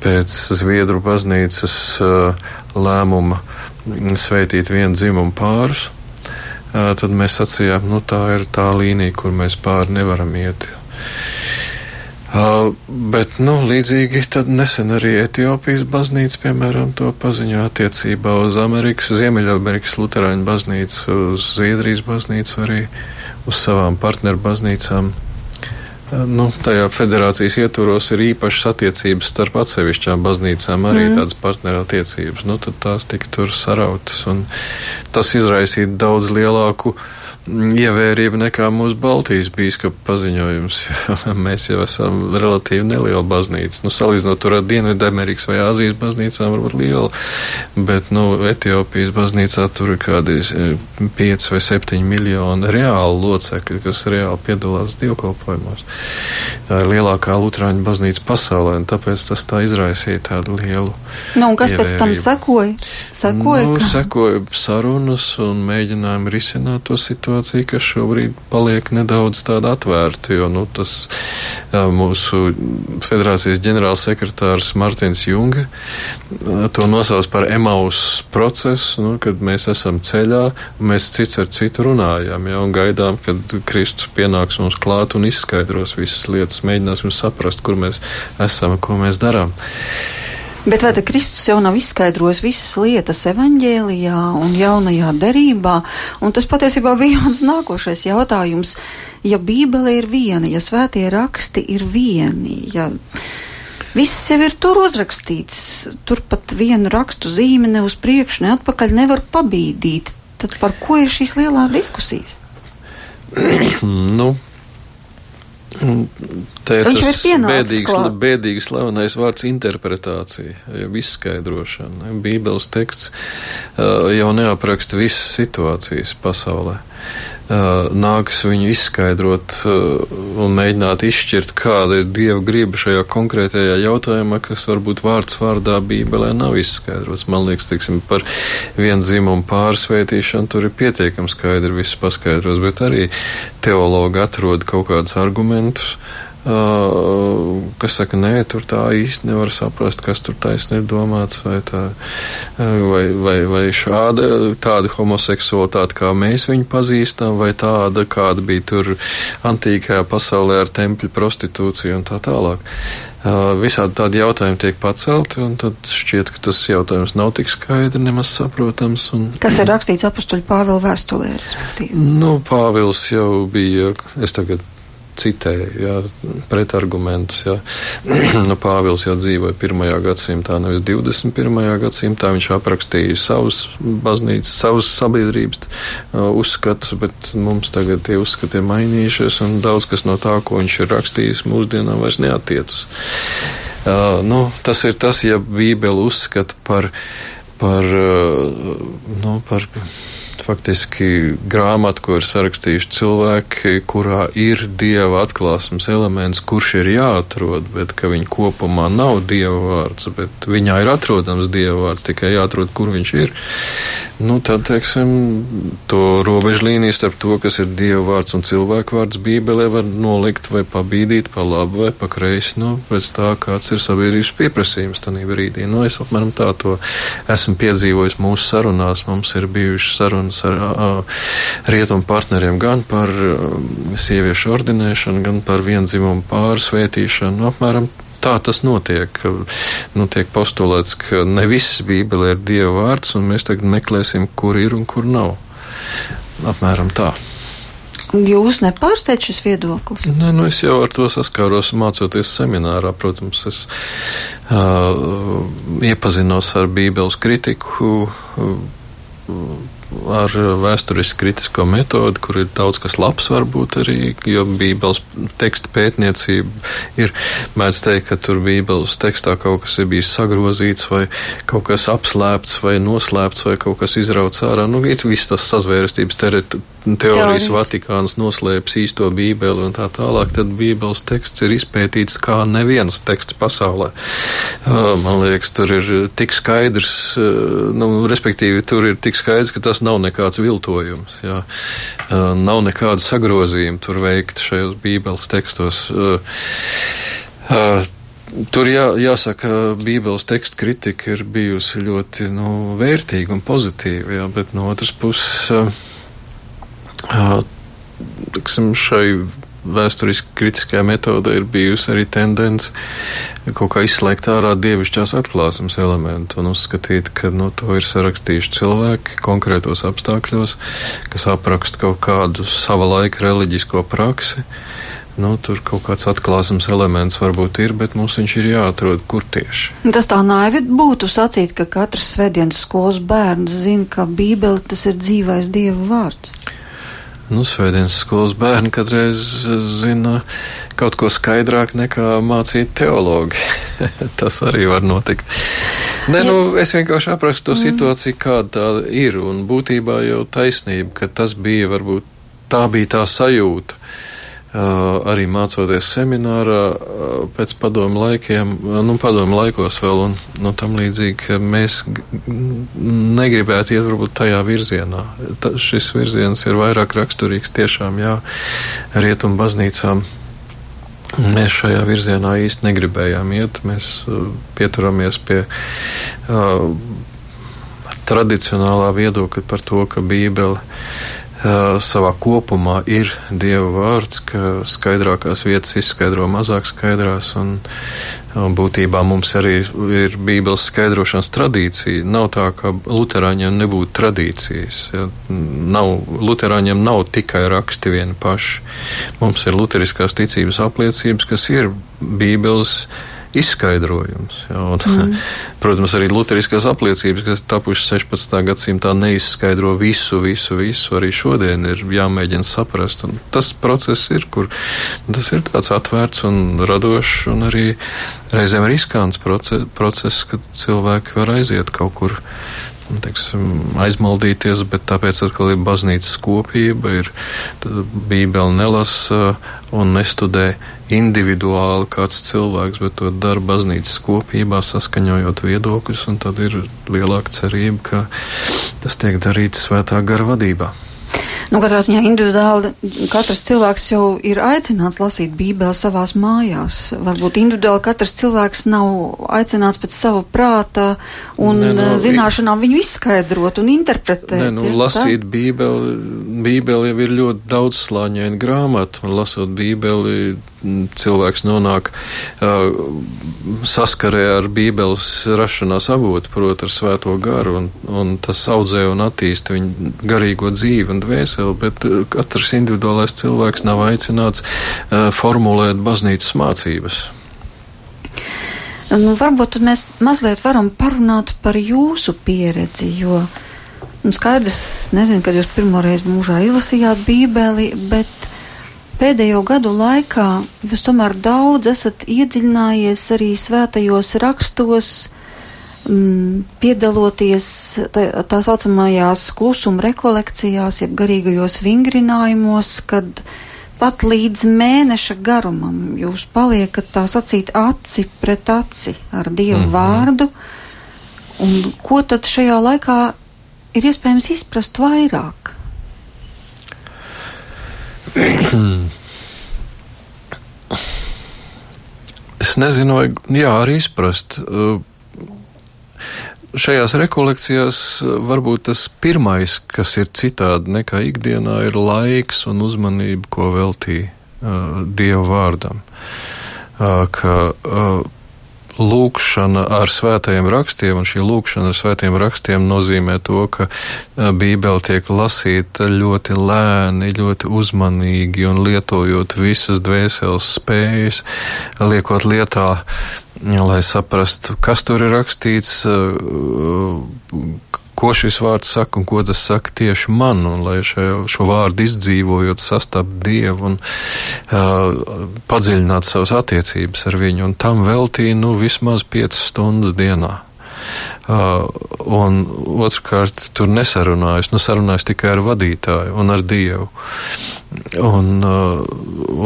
B: pēc Zviedru baznīcas uh, lēmuma sveitīt vienu dzimumu pārus tad mēs sacījām, nu tā ir tā līnija, kur mēs pāri nevaram iet. Uh, bet, nu, līdzīgi nesen arī Etiopijas baznīca, piemēram, to paziņo attiecībā uz Amerikas, Ziemeļamerikas Lutāņu baznīcu, uz Zviedrijas baznīcu, arī uz savām partneru baznīcām. Nu, tajā federācijas ietvaros ir īpašas attiecības starp atsevišķām baznīcām, arī mm. tādas partnerattiecības. Nu, tad tās tika tur sarautas, un tas izraisīja daudz lielāku ievērība nekā mūsu Baltijas bīskapa paziņojums. <laughs> Mēs jau esam relatīvi neliela baznīca. Nu, salīdzinot ar Dienvidamerikas vai Āzijas baznīcām, varbūt liela, bet nu, Etiopijas baznīcā tur ir kādi 5 e, vai 7 miljoni reāli locekļi, kas reāli piedalās dievkalpojumos. Tā ir lielākā lutrāņu baznīca pasaulē, un tāpēc tas tā izraisīja tādu lielu.
A: Nu, un kas ievērību. pēc tam sekoja?
B: Sekoja, nu, ka... sekoja sarunas un mēģinājumi risināt to situāciju situācija, kas šobrīd paliek nedaudz tāda atvērta, jo nu, tas mūsu federācijas ģenerālsekretārs Martins Junga to nosauc par emaus procesu, nu, kad mēs esam ceļā mēs cits ar citu runājam, ja, un gaidām, kad Kristus pienāks mums klāt un izskaidros visas lietas, mēģināsim saprast, kur mēs esam ko mēs darām.
A: Bet vai Kristus jau nav izskaidrojis visas lietas evaņģēlijā un jaunajā derībā? Un tas patiesībā bija <laughs> mans nākošais jautājums. Ja Bībele ir viena, ja svētie raksti ir vieni, ja viss jau ir tur uzrakstīts, tur pat vienu rakstu zīmi ne uz priekšu, ne atpakaļ nevar pabīdīt, tad par ko ir šīs lielās diskusijas? <clears throat>
B: nu, Te ir Viņš tas ir bēdīgs, bēdīgs slavenais vārds interpretācija, jau izskaidrošana. Bībeles teksts uh, jau neapraksta visas situācijas pasaulē. Uh, nākas viņu izskaidrot uh, un mēģināt izšķirt, kāda ir Dieva griba šajā konkrētajā jautājumā, kas varbūt vārds vārdā Bībelē nav izskaidrots. Man liekas, teiksim, par vienu dzimumu pārsvētīšanu tur ir pietiekami skaidri viss paskaidrots, bet arī teologi atrod kaut kādus argumentus Uh, kas saka, nē, tur tā īsti nevar saprast, kas tur taisni ir domāts, vai, tā, vai, vai, vai šāda tāda homoseksualitāte, kā mēs viņu pazīstam, vai tāda, kāda bija tur antīkajā pasaulē ar tempļu prostitūciju un tā tālāk. Uh, visādi tādi jautājumi tiek pacelti, un tad šķiet, ka tas jautājums nav tik skaidri nemaz saprotams. Un,
A: Kas ir rakstīts apustuļu Pāvila vēstulē? Respektīvi?
B: Nu, Pāvils jau bija, es tagad citēju, jā, pretargumentus. Jā. <clears throat> nu, Pāvils jau dzīvoja pirmajā gadsimtā, nevis 21. gadsimtā. Viņš aprakstīja savus baznīcas, savus sabiedrības uh, uzskatus, bet mums tagad tie uzskati ir mainījušies, un daudz kas no tā, ko viņš ir rakstījis, mūsdienām vairs neatiecas. Uh, nu, tas ir tas, ja Bībele uzskata par, par, uh, nu, par faktiski grāmata, ko ir sarakstījuši cilvēki, kurā ir dieva atklāsmes elements, kurš ir jāatrod, bet ka viņa kopumā nav dieva vārds, bet viņā ir atrodams dieva vārds, tikai jāatrod, kur viņš ir. Nu, tad, teiksim, to robežu līniju starp to, kas ir dieva vārds un cilvēku vārds Bībelē, var nolikt vai pabīdīt pa labu vai pa kreisi, nu, pēc tā, kāds ir sabiedrības pieprasījums tanī brīdī. Nu, es apmēram tā to esmu piedzīvojis mūsu sarunās. Mums ir bijušas sarunas sarunas ar rietumu partneriem gan par sieviešu ordinēšanu, gan par vienzimumu pārsvētīšanu. Nu, apmēram tā tas notiek. Nu, tiek postulēts, ka ne viss Bībelē ir Dieva vārds, un mēs tagad meklēsim, kur ir un kur nav. Apmēram tā.
A: Jūs nepārsteidz šis viedoklis?
B: Nē, nu es jau ar to saskāros mācoties seminārā. Protams, es uh, iepazinos ar Bībeles kritiku. Uh, ar vēsturiski kritisko metodi, kur ir daudz kas labs, varbūt arī, jo Bībeles teksta pētniecība ir, mēdz teikt, ka tur Bībeles tekstā kaut kas ir bijis sagrozīts vai kaut kas apslēpts vai noslēpts vai kaut kas izrauts ārā. Nu, ir viss tas sazvērestības teorijas Vatikāns noslēpis īsto Bībeli un tā tālāk, tad Bībeles teksts ir izpētīts kā neviens teksts pasaulē. Man liekas, tur ir tik skaidrs, nu, respektīvi, tur ir tik skaidrs, ka tas nav nekāds viltojums. Jā. Nav nekāda sagrozījuma tur veikt šajos Bībeles tekstos. Tur jā, jāsaka, Bībeles teksta kritika ir bijusi ļoti nu, vērtīga un pozitīva, jā, bet no otras puses Tiksim, šai vēsturiski kritiskajā metodē ir bijusi arī tendence kaut kā izslēgt ārā dievišķās atklāsmes elementu un uzskatīt, ka nu, to ir sarakstījuši cilvēki konkrētos apstākļos, kas apraksta kaut kādu sava laika reliģisko praksi. Nu, tur kaut kāds atklāsmes elements varbūt ir, bet mums viņš ir jāatrod, kur tieši.
A: Tas tā naivi būtu sacīt, ka katrs svētdienas skolas bērns zina, ka Bībele tas ir dzīvais Dieva vārds.
B: Nu, Svētdienas skolas bērni kādreiz zina kaut ko skaidrāk nekā mācīt teologi. <laughs> Tas arī var notikt. Nē, nu, es vienkārši aprakstu to mm. situāciju, kāda tā ir. Un būtībā jau taisnība, ka tas bija varbūt tā bija tā sajūta arī mācoties seminārā pēc padomu laikiem, nu, padomu laikos vēl un nu, tam līdzīgi, mēs negribētu iet varbūt tajā virzienā. Ta, šis virziens ir vairāk raksturīgs tiešām, jā, rietumu baznīcām. Mēs šajā virzienā īsti negribējām iet. Mēs pieturamies pie uh, tradicionālā viedokļa par to, ka Bībele savā kopumā ir Dieva vārds, ka skaidrākās vietas izskaidro mazāk skaidrās, un, un būtībā mums arī ir Bībeles skaidrošanas tradīcija. Nav tā, ka Luterāņiem nebūtu tradīcijas. Ja, nav, Luterāņiem nav tikai raksti vieni paši. Mums ir luteriskās ticības apliecības, kas ir Bībeles izskaidrojums. Ja, un, mm. <laughs> Protams, arī luteriskās apliecības, kas tapušas 16. gadsimtā, neizskaidro visu, visu, visu. Arī šodien ir jāmēģina saprast. Un tas process ir, kur tas ir tāds atvērts un radošs un arī reizēm riskants process, process kad cilvēki var aiziet kaut kur teiksim, aizmaldīties, bet tāpēc atkal ir baznīcas kopība, ir bībeli nelasa un nestudē individuāli kāds cilvēks, bet to dara baznīcas kopībā, saskaņojot viedokļus, un tad ir lielāka cerība, ka tas tiek darīts svētā gara vadībā.
A: Nu, katrā ziņā individuāli katrs cilvēks jau ir aicināts lasīt Bībeli savās mājās. Varbūt individuāli katrs cilvēks nav aicināts pēc sava prāta un ne, no, zināšanām viņu izskaidrot un interpretēt.
B: Ne, nu, ja, lasīt? Bībeli, Bībeli jau ir ļoti daudz slāņaini grāmata, un lasot Bībeli cilvēks nonāk uh, saskarē ar Bībeles rašanās avotu, proti, ar svēto garu, un, un tas audzē un attīsta viņu garīgo dzīvi un dvēseli, bet katrs individuālais cilvēks nav aicināts uh, formulēt baznīcas mācības.
A: Nu, varbūt mēs mazliet varam parunāt par jūsu pieredzi, jo nu, skaidrs, nezinu, kad jūs pirmoreiz mūžā izlasījāt Bībeli, bet pēdējo gadu laikā jūs tomēr daudz esat iedziļinājies arī svētajos rakstos, mm, piedaloties tā, tā saucamajās klusuma rekolekcijās, jeb garīgajos vingrinājumos, kad pat līdz mēneša garumam jūs paliekat tā sacīt aci pret aci ar Dievu mm -hmm. vārdu. Un ko tad šajā laikā ir iespējams izprast vairāk? <clears throat>
B: es nezinu, vai jā, arī izprast. Šajās rekolekcijās varbūt tas pirmais, kas ir citādi nekā ikdienā, ir laiks un uzmanība, ko veltīja uh, Dieva vārdam. Uh, ka, uh, lūkšana ar svētajiem rakstiem, un šī lūkšana ar svētajiem rakstiem nozīmē to, ka Bībele tiek lasīta ļoti lēni, ļoti uzmanīgi un lietojot visas dvēseles spējas, liekot lietā lai saprastu, kas tur ir rakstīts, ko šis vārds saka un ko tas saka tieši man, un lai šo, šo vārdu izdzīvojot, sastapt Dievu un uh, padziļināt savas attiecības ar viņu, un tam veltīja, nu, vismaz 5 stundas dienā. Uh, un otrkārt, tur nesarunājas, nu, sarunājas tikai ar vadītāju un ar Dievu. Un, uh,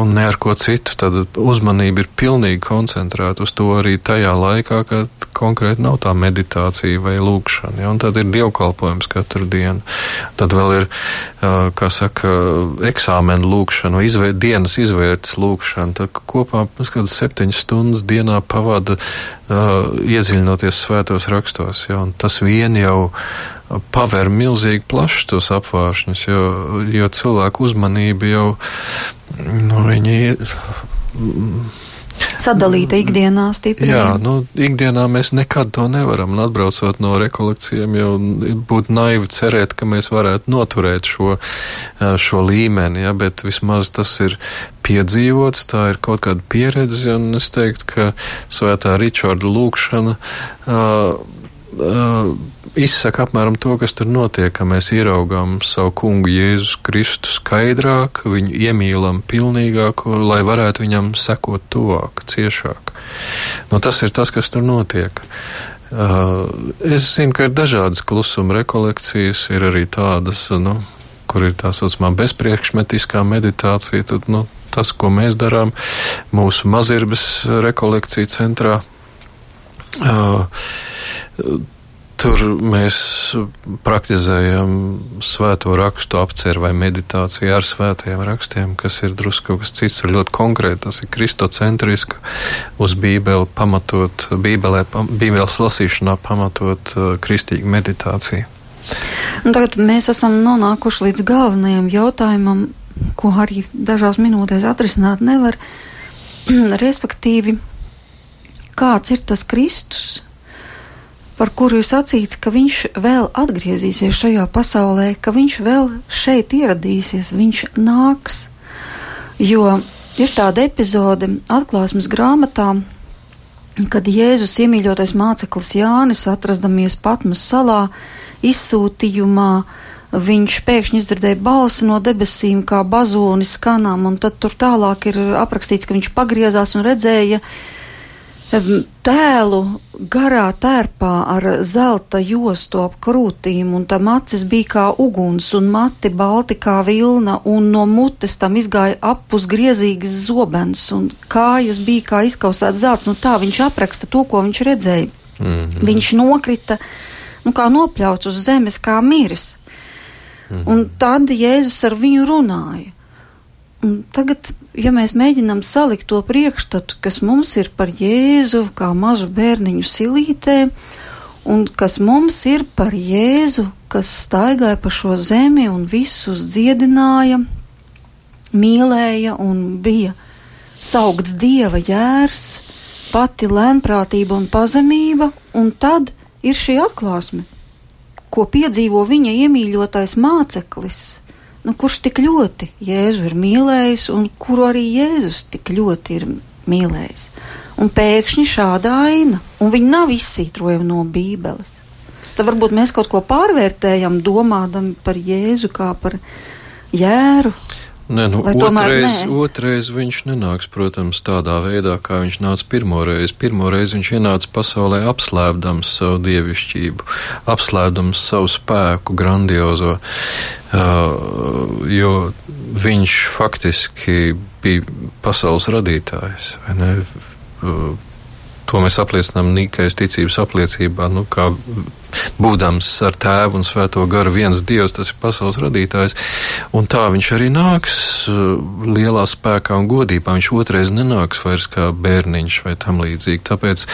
B: un ne ar ko citu. Tad uzmanība ir pilnīgi koncentrēta uz to arī tajā laikā, kad konkrēti nav tā meditācija vai lūkšana. Ja? Tad ir dievkalpojums katru dienu. Tad vēl ir, uh, kā saka, eksāmena lūkšana vai izvēr, dienas izvērtas lūkšana. Tad kopā kādas septiņas stundas dienā pavada iedziļinoties svētos rakstos. Ja? Un tas vien jau paver milzīgi plašs tos apvāršņus, jo, jo cilvēku uzmanība jau, nu, viņi
A: Sadalīta ikdienā stipri.
B: Jā, nu, ikdienā mēs nekad to nevaram. Un atbraucot no rekolekcijiem, jau būtu naivi cerēt, ka mēs varētu noturēt šo, šo līmeni, ja, bet vismaz tas ir piedzīvots, tā ir kaut kāda pieredze, un es teiktu, ka svētā Ričarda lūkšana uh, uh, izsaka apmēram to, kas tur notiek, ka mēs ieraugām savu kungu Jēzus Kristu skaidrāk, viņu iemīlam pilnīgāk, lai varētu viņam sekot tuvāk, ciešāk. Nu, tas ir tas, kas tur notiek. Uh, es zinu, ka ir dažādas klusuma rekolekcijas, ir arī tādas, nu, kur ir tā saucamā bezpriekšmetiskā meditācija. Tad, nu, tas, ko mēs darām mūsu mazirbas rekolekciju centrā. Tur mēs praktizējam svēto rakstu apceru vai meditāciju ar svētajiem rakstiem, kas ir drusku kaut kas cits, ir ļoti konkrēti. Tas ir kristocentriski, uz bībeli pamatot, bībelē, bībeles lasīšanā pamatot kristīgu meditāciju.
A: Un tagad mēs esam nonākuši līdz galvenajam jautājumam, ko arī dažās minūtēs atrisināt nevar. <clears throat> Respektīvi, kāds ir tas Kristus, par kuru ir sacīts, ka viņš vēl atgriezīsies šajā pasaulē, ka viņš vēl šeit ieradīsies, viņš nāks. Jo ir tāda epizode atklāsmes grāmatā, kad Jēzus iemīļotais māceklis Jānis, atrastamies Patmas salā, izsūtījumā, viņš pēkšņi izdzirdēja balsi no debesīm, kā bazonis skanām, un tad tur tālāk ir aprakstīts, ka viņš pagriezās un redzēja tēlu garā tērpā ar zelta jostu ap krūtīm, un tam acis bija kā uguns, un mati balti kā vilna, un no mutes tam izgāja apus griezīgs zobens, un kājas bija kā izkausēts zelts, nu tā viņš apraksta to, ko viņš redzēja. Mm -hmm. Viņš nokrita, nu kā nopļauts uz zemes, kā miris. Mm -hmm. Un tad Jēzus ar viņu runāja. Un tagad, ja mēs mēģinām salikt to priekšstatu, kas mums ir par Jēzu, kā mazu bērniņu silītē, un kas mums ir par Jēzu, kas staigāja pa šo zemi un visus dziedināja, mīlēja un bija saukts dieva jērs, pati lēnprātība un pazemība, un tad ir šī atklāsme, ko piedzīvo viņa iemīļotais māceklis nu, kurš tik ļoti Jēzu ir mīlējis un kuru arī Jēzus tik ļoti ir mīlējis. Un pēkšņi šāda aina, un viņi nav izsvītrojami no Bībeles. Tad varbūt mēs kaut ko pārvērtējam, domādami par Jēzu kā par jēru,
B: Nē, nu, otrais, otrais viņš nenāks, protams, tādā veidā, kā viņš nāca pirmoreiz. Pirmoreiz viņš ienāca pasaulē apslēpdams savu dievišķību, apslēpdams savu spēku grandiozo, uh, jo viņš faktiski bija pasaules radītājs. Uh, to mēs apliecinām Nīkais ticības apliecībā, nu, kā būdams ar tēvu un svēto garu viens dievs, tas ir pasaules radītājs. Un tā viņš arī nāks uh, lielā spēkā un godībā. Viņš otrais nenāks vairs kā bērniņš vai tam līdzīgi. Tāpēc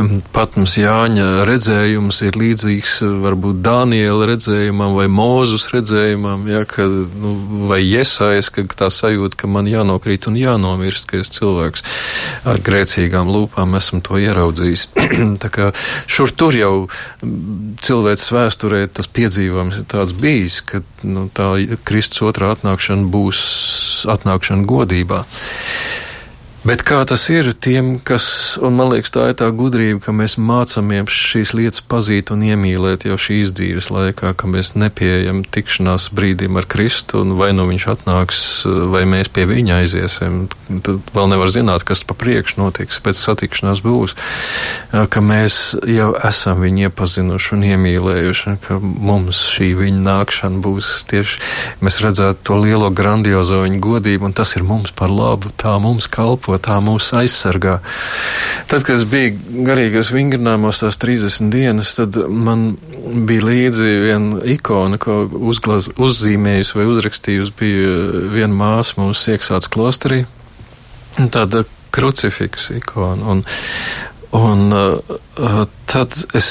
B: um, pat mums Jāņa redzējums ir līdzīgs uh, varbūt Dāniela redzējumam vai Mūzus redzējumam, ja, ka, nu, vai Jesājas, ka tā sajūta, ka man jānokrīt un jānomirst, ka es cilvēks ar grēcīgām lūpām esmu to ieraudzījis. <clears throat> tā kā šur tur jau cilvēces vēsturē tas piedzīvojums ir tāds bijis, ka nu, tā Kristus otrā atnākšana būs atnākšana godībā. Bet kā tas ir tiem, kas, un man liekas, tā ir tā gudrība, ka mēs mācāmies šīs lietas pazīt un iemīlēt jau šīs dzīves laikā, ka mēs nepieejam tikšanās brīdim ar Kristu, un vai nu viņš atnāks, vai mēs pie viņa aiziesim. Tad vēl nevar zināt, kas pa priekšu notiks, pēc satikšanās būs. Ka mēs jau esam viņu iepazinuši un iemīlējuši, ka mums šī viņa nākšana būs tieši, mēs redzētu to lielo grandiozo viņa godību, un tas ir mums par labu, tā mums kalpo ko tā mūs aizsargā. Tad, kad es biju garīgos vingrinājumos tās 30 dienas, tad man bija līdzi viena ikona, ko uzglaz, uzzīmējusi vai uzrakstījusi, bija viena māsa mūsu iekšāts klosterī. Tāda krucifiks ikona. Un, un uh, tad es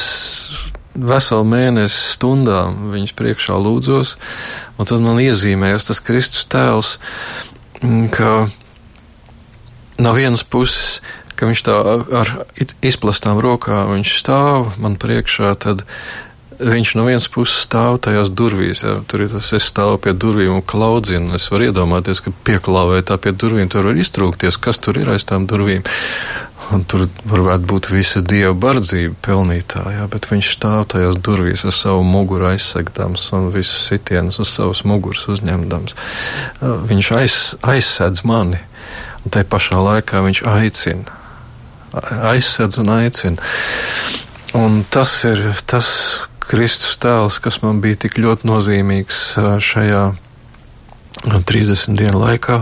B: veselu mēnesi stundām viņas priekšā lūdzos, un tad man iezīmējās tas Kristus tēls, ka no vienas puses, ka viņš tā ar izplastām rokām stāv man priekšā, tad viņš no vienas puses stāv tajās durvīs. Jā. Tur ir tas, es stāvu pie durvīm un klaudzinu. Es varu iedomāties, ka pieklāvē tā pie durvīm tur var iztrūkties, kas tur ir aiz tām durvīm. Un tur varētu būt visa dieva bardzība pelnītājā, bet viņš stāv tajās durvīs ar savu muguru aizsegdams un visu sitienus uz savas muguras uzņemdams. Viņš aiz, aizsedz mani, un tai pašā laikā viņš aicina. Aizsedz un aicina. Un tas ir tas Kristus tēls, kas man bija tik ļoti nozīmīgs šajā 30 dienu laikā.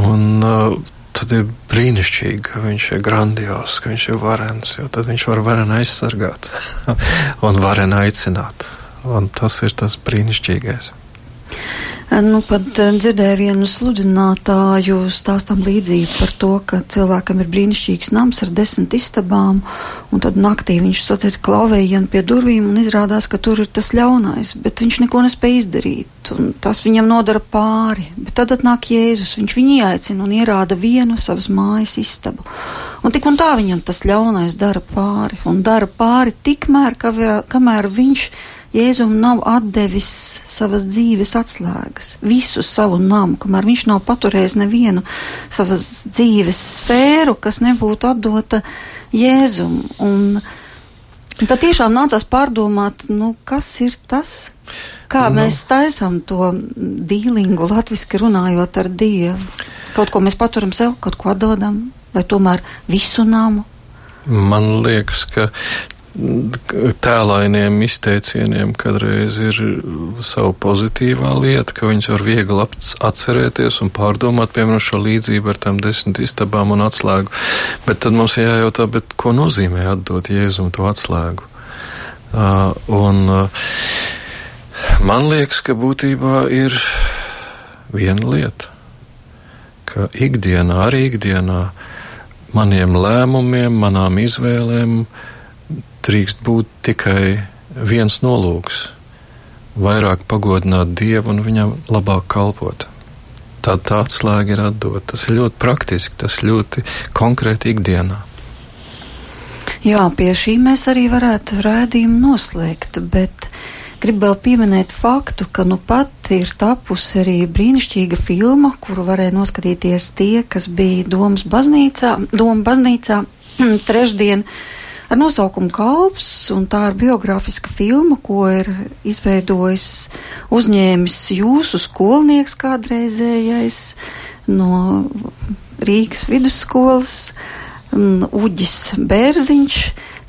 B: Un tad ir brīnišķīgi, ka viņš ir grandios, ka viņš ir varens, jo tad viņš var varen aizsargāt <laughs> un varen aicināt. Un tas ir tas brīnišķīgais.
A: Nu, pat eh, dzirdēju vienu sludinātāju stāstam līdzību par to, ka cilvēkam ir brīnišķīgs nams ar desmit istabām, un tad naktī viņš sadzird klauvējienu pie durvīm un izrādās, ka tur ir tas ļaunais, bet viņš neko nespēja izdarīt, un tas viņam nodara pāri. Bet tad atnāk Jēzus, viņš viņu ieaicina un ierāda vienu savas mājas istabu. Un tik un tā viņam tas ļaunais dara pāri, un dara pāri tikmēr, kamēr viņš Jēzum nav atdevis savas dzīves atslēgas, visu savu namu, kamēr viņš nav paturējis nevienu savas dzīves sfēru, kas nebūtu atdota Jēzum. Un, un tad tiešām nācās pārdomāt, nu, kas ir tas, kā nu. mēs taisām to dīlingu, latviski runājot ar Dievu. Kaut ko mēs paturam sev, kaut ko atdodam, vai tomēr visu namu.
B: Man liekas, ka tēlainiem izteicieniem kādreiz ir sava pozitīvā lieta, ka viņus var viegli atcerēties un pārdomāt, piemēram, šo līdzību ar tām desmit istabām un atslēgu. Bet tad mums jājautā, ko nozīmē atdot Jēzum to atslēgu? Uh, un uh, man liekas, ka būtībā ir viena lieta, ka ikdienā, arī ikdienā, maniem lēmumiem, manām izvēlēm, uh, drīkst būt tikai viens nolūks - vairāk pagodināt Dievu un viņam labāk kalpot. Tad tā atslēga ir atdot. Tas ir ļoti praktiski, tas ļoti konkrēti ikdienā.
A: Jā, pie šī mēs arī varētu rādījumu noslēgt, bet gribu vēl pieminēt faktu, ka nu pat ir tapusi arī brīnišķīga filma, kuru varēja noskatīties tie, kas bija Domas baznīcā, Doma baznīcā <clears throat> trešdien ar nosaukumu Kalps, un tā ir biogrāfiska filma, ko ir izveidojis uzņēmis jūsu skolnieks kādreizējais no Rīgas vidusskolas, Uģis Bērziņš.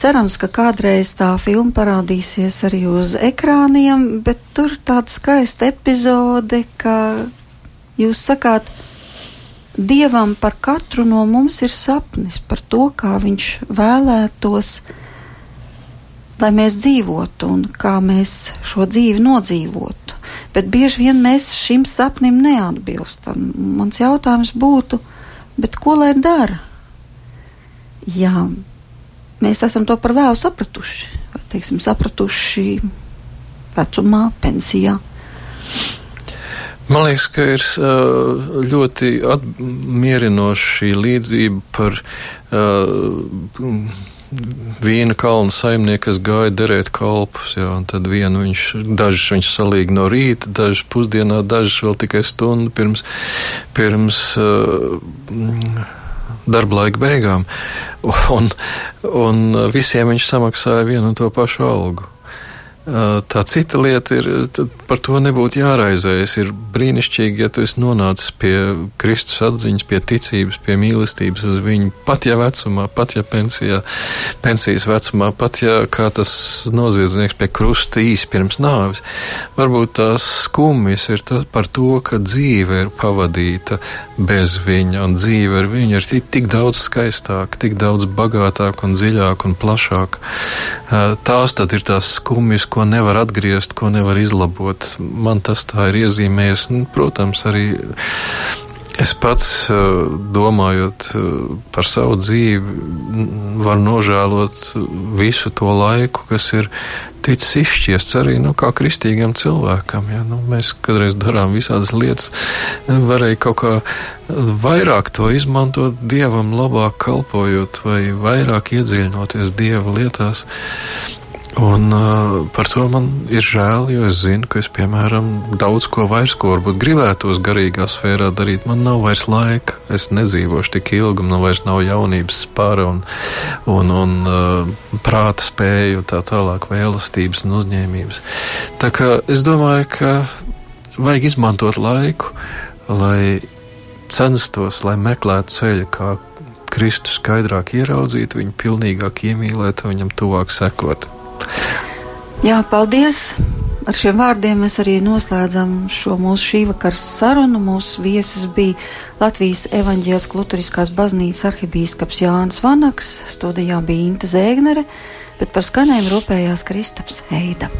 A: Cerams, ka kādreiz tā filma parādīsies arī uz ekrāniem, bet tur tāda skaista epizode, ka jūs sakāt, Dievam par katru no mums ir sapnis par to, kā Viņš vēlētos, lai mēs dzīvotu un kā mēs šo dzīvi nodzīvotu. Bet bieži vien mēs šim sapnim neatbilstam. Mans jautājums būtu, ko lai dara? Jā, mēs esam to par vēlu sapratuši, vai teiksim, sapratuši vecumā, pensijā.
B: Man liekas, ka ir ļoti apmierinoša šī līdzība par vīna kalna saimnieku, kas gāja derēt kalpus. Jā, tad vienu viņš, dažus viņš salīja no rīta, dažus pusdienā, dažus vēl tikai stundu pirms, pirms darba laika beigām. Un, un visiem viņš samaksāja vienu un to pašu algu. Tā cita lieta ir, par to nebūtu jāraizējas. Ir brīnišķīgi, ja tu esi nonācis pie Kristus atziņas, pie ticības, pie mīlestības uz viņu, pat ja vecumā, pat ja pensijā, pensijas vecumā, pat ja kā tas noziedznieks pie krusta īsi pirms nāves. Varbūt tās skumjas ir tas par to, ka dzīve ir pavadīta bez viņa, un dzīve ar viņu ir tik daudz skaistāka, tik daudz bagātāka un dziļāka un plašāka. Tās tad ir tās skumjas, ko nevar atgriezt, ko nevar izlabot. Man tas tā ir iezīmējies. Nu, protams, arī es pats domājot par savu dzīvi, varu nožēlot visu to laiku, kas ir ticis izšķiests arī nu, kā kristīgam cilvēkam. Ja? Nu, mēs kādreiz darām visādas lietas, varēja kaut kā vairāk to izmantot dievam, labāk kalpojot vai vairāk iedziļinoties dieva lietās. Un uh, par to man ir žēl, jo es zinu, ka es, piemēram, daudz ko vairs, ko varbūt gribētos garīgā sfērā darīt, man nav vairs laika. Es nedzīvošu tik ilgi, man vairs nav jaunības spāra un, un, un uh, prāta spēju, tā tālāk, vēlastības un uzņēmības. Tā kā es domāju, ka vajag izmantot laiku, lai censtos, lai meklētu ceļu, kā Kristu skaidrāk ieraudzīt, viņu pilnīgāk iemīlēt, viņam tuvāk sekot.
A: Jā, paldies! Ar šiem vārdiem mēs arī noslēdzam šo mūsu šī vakara sarunu. Mūsu viesis bija Latvijas evaņģēlas kluturiskās baznīcas arhibīskaps Jānis Vanaks, studijā bija Inta Zēgnere, bet par skanējumu rūpējās Kristaps Eida.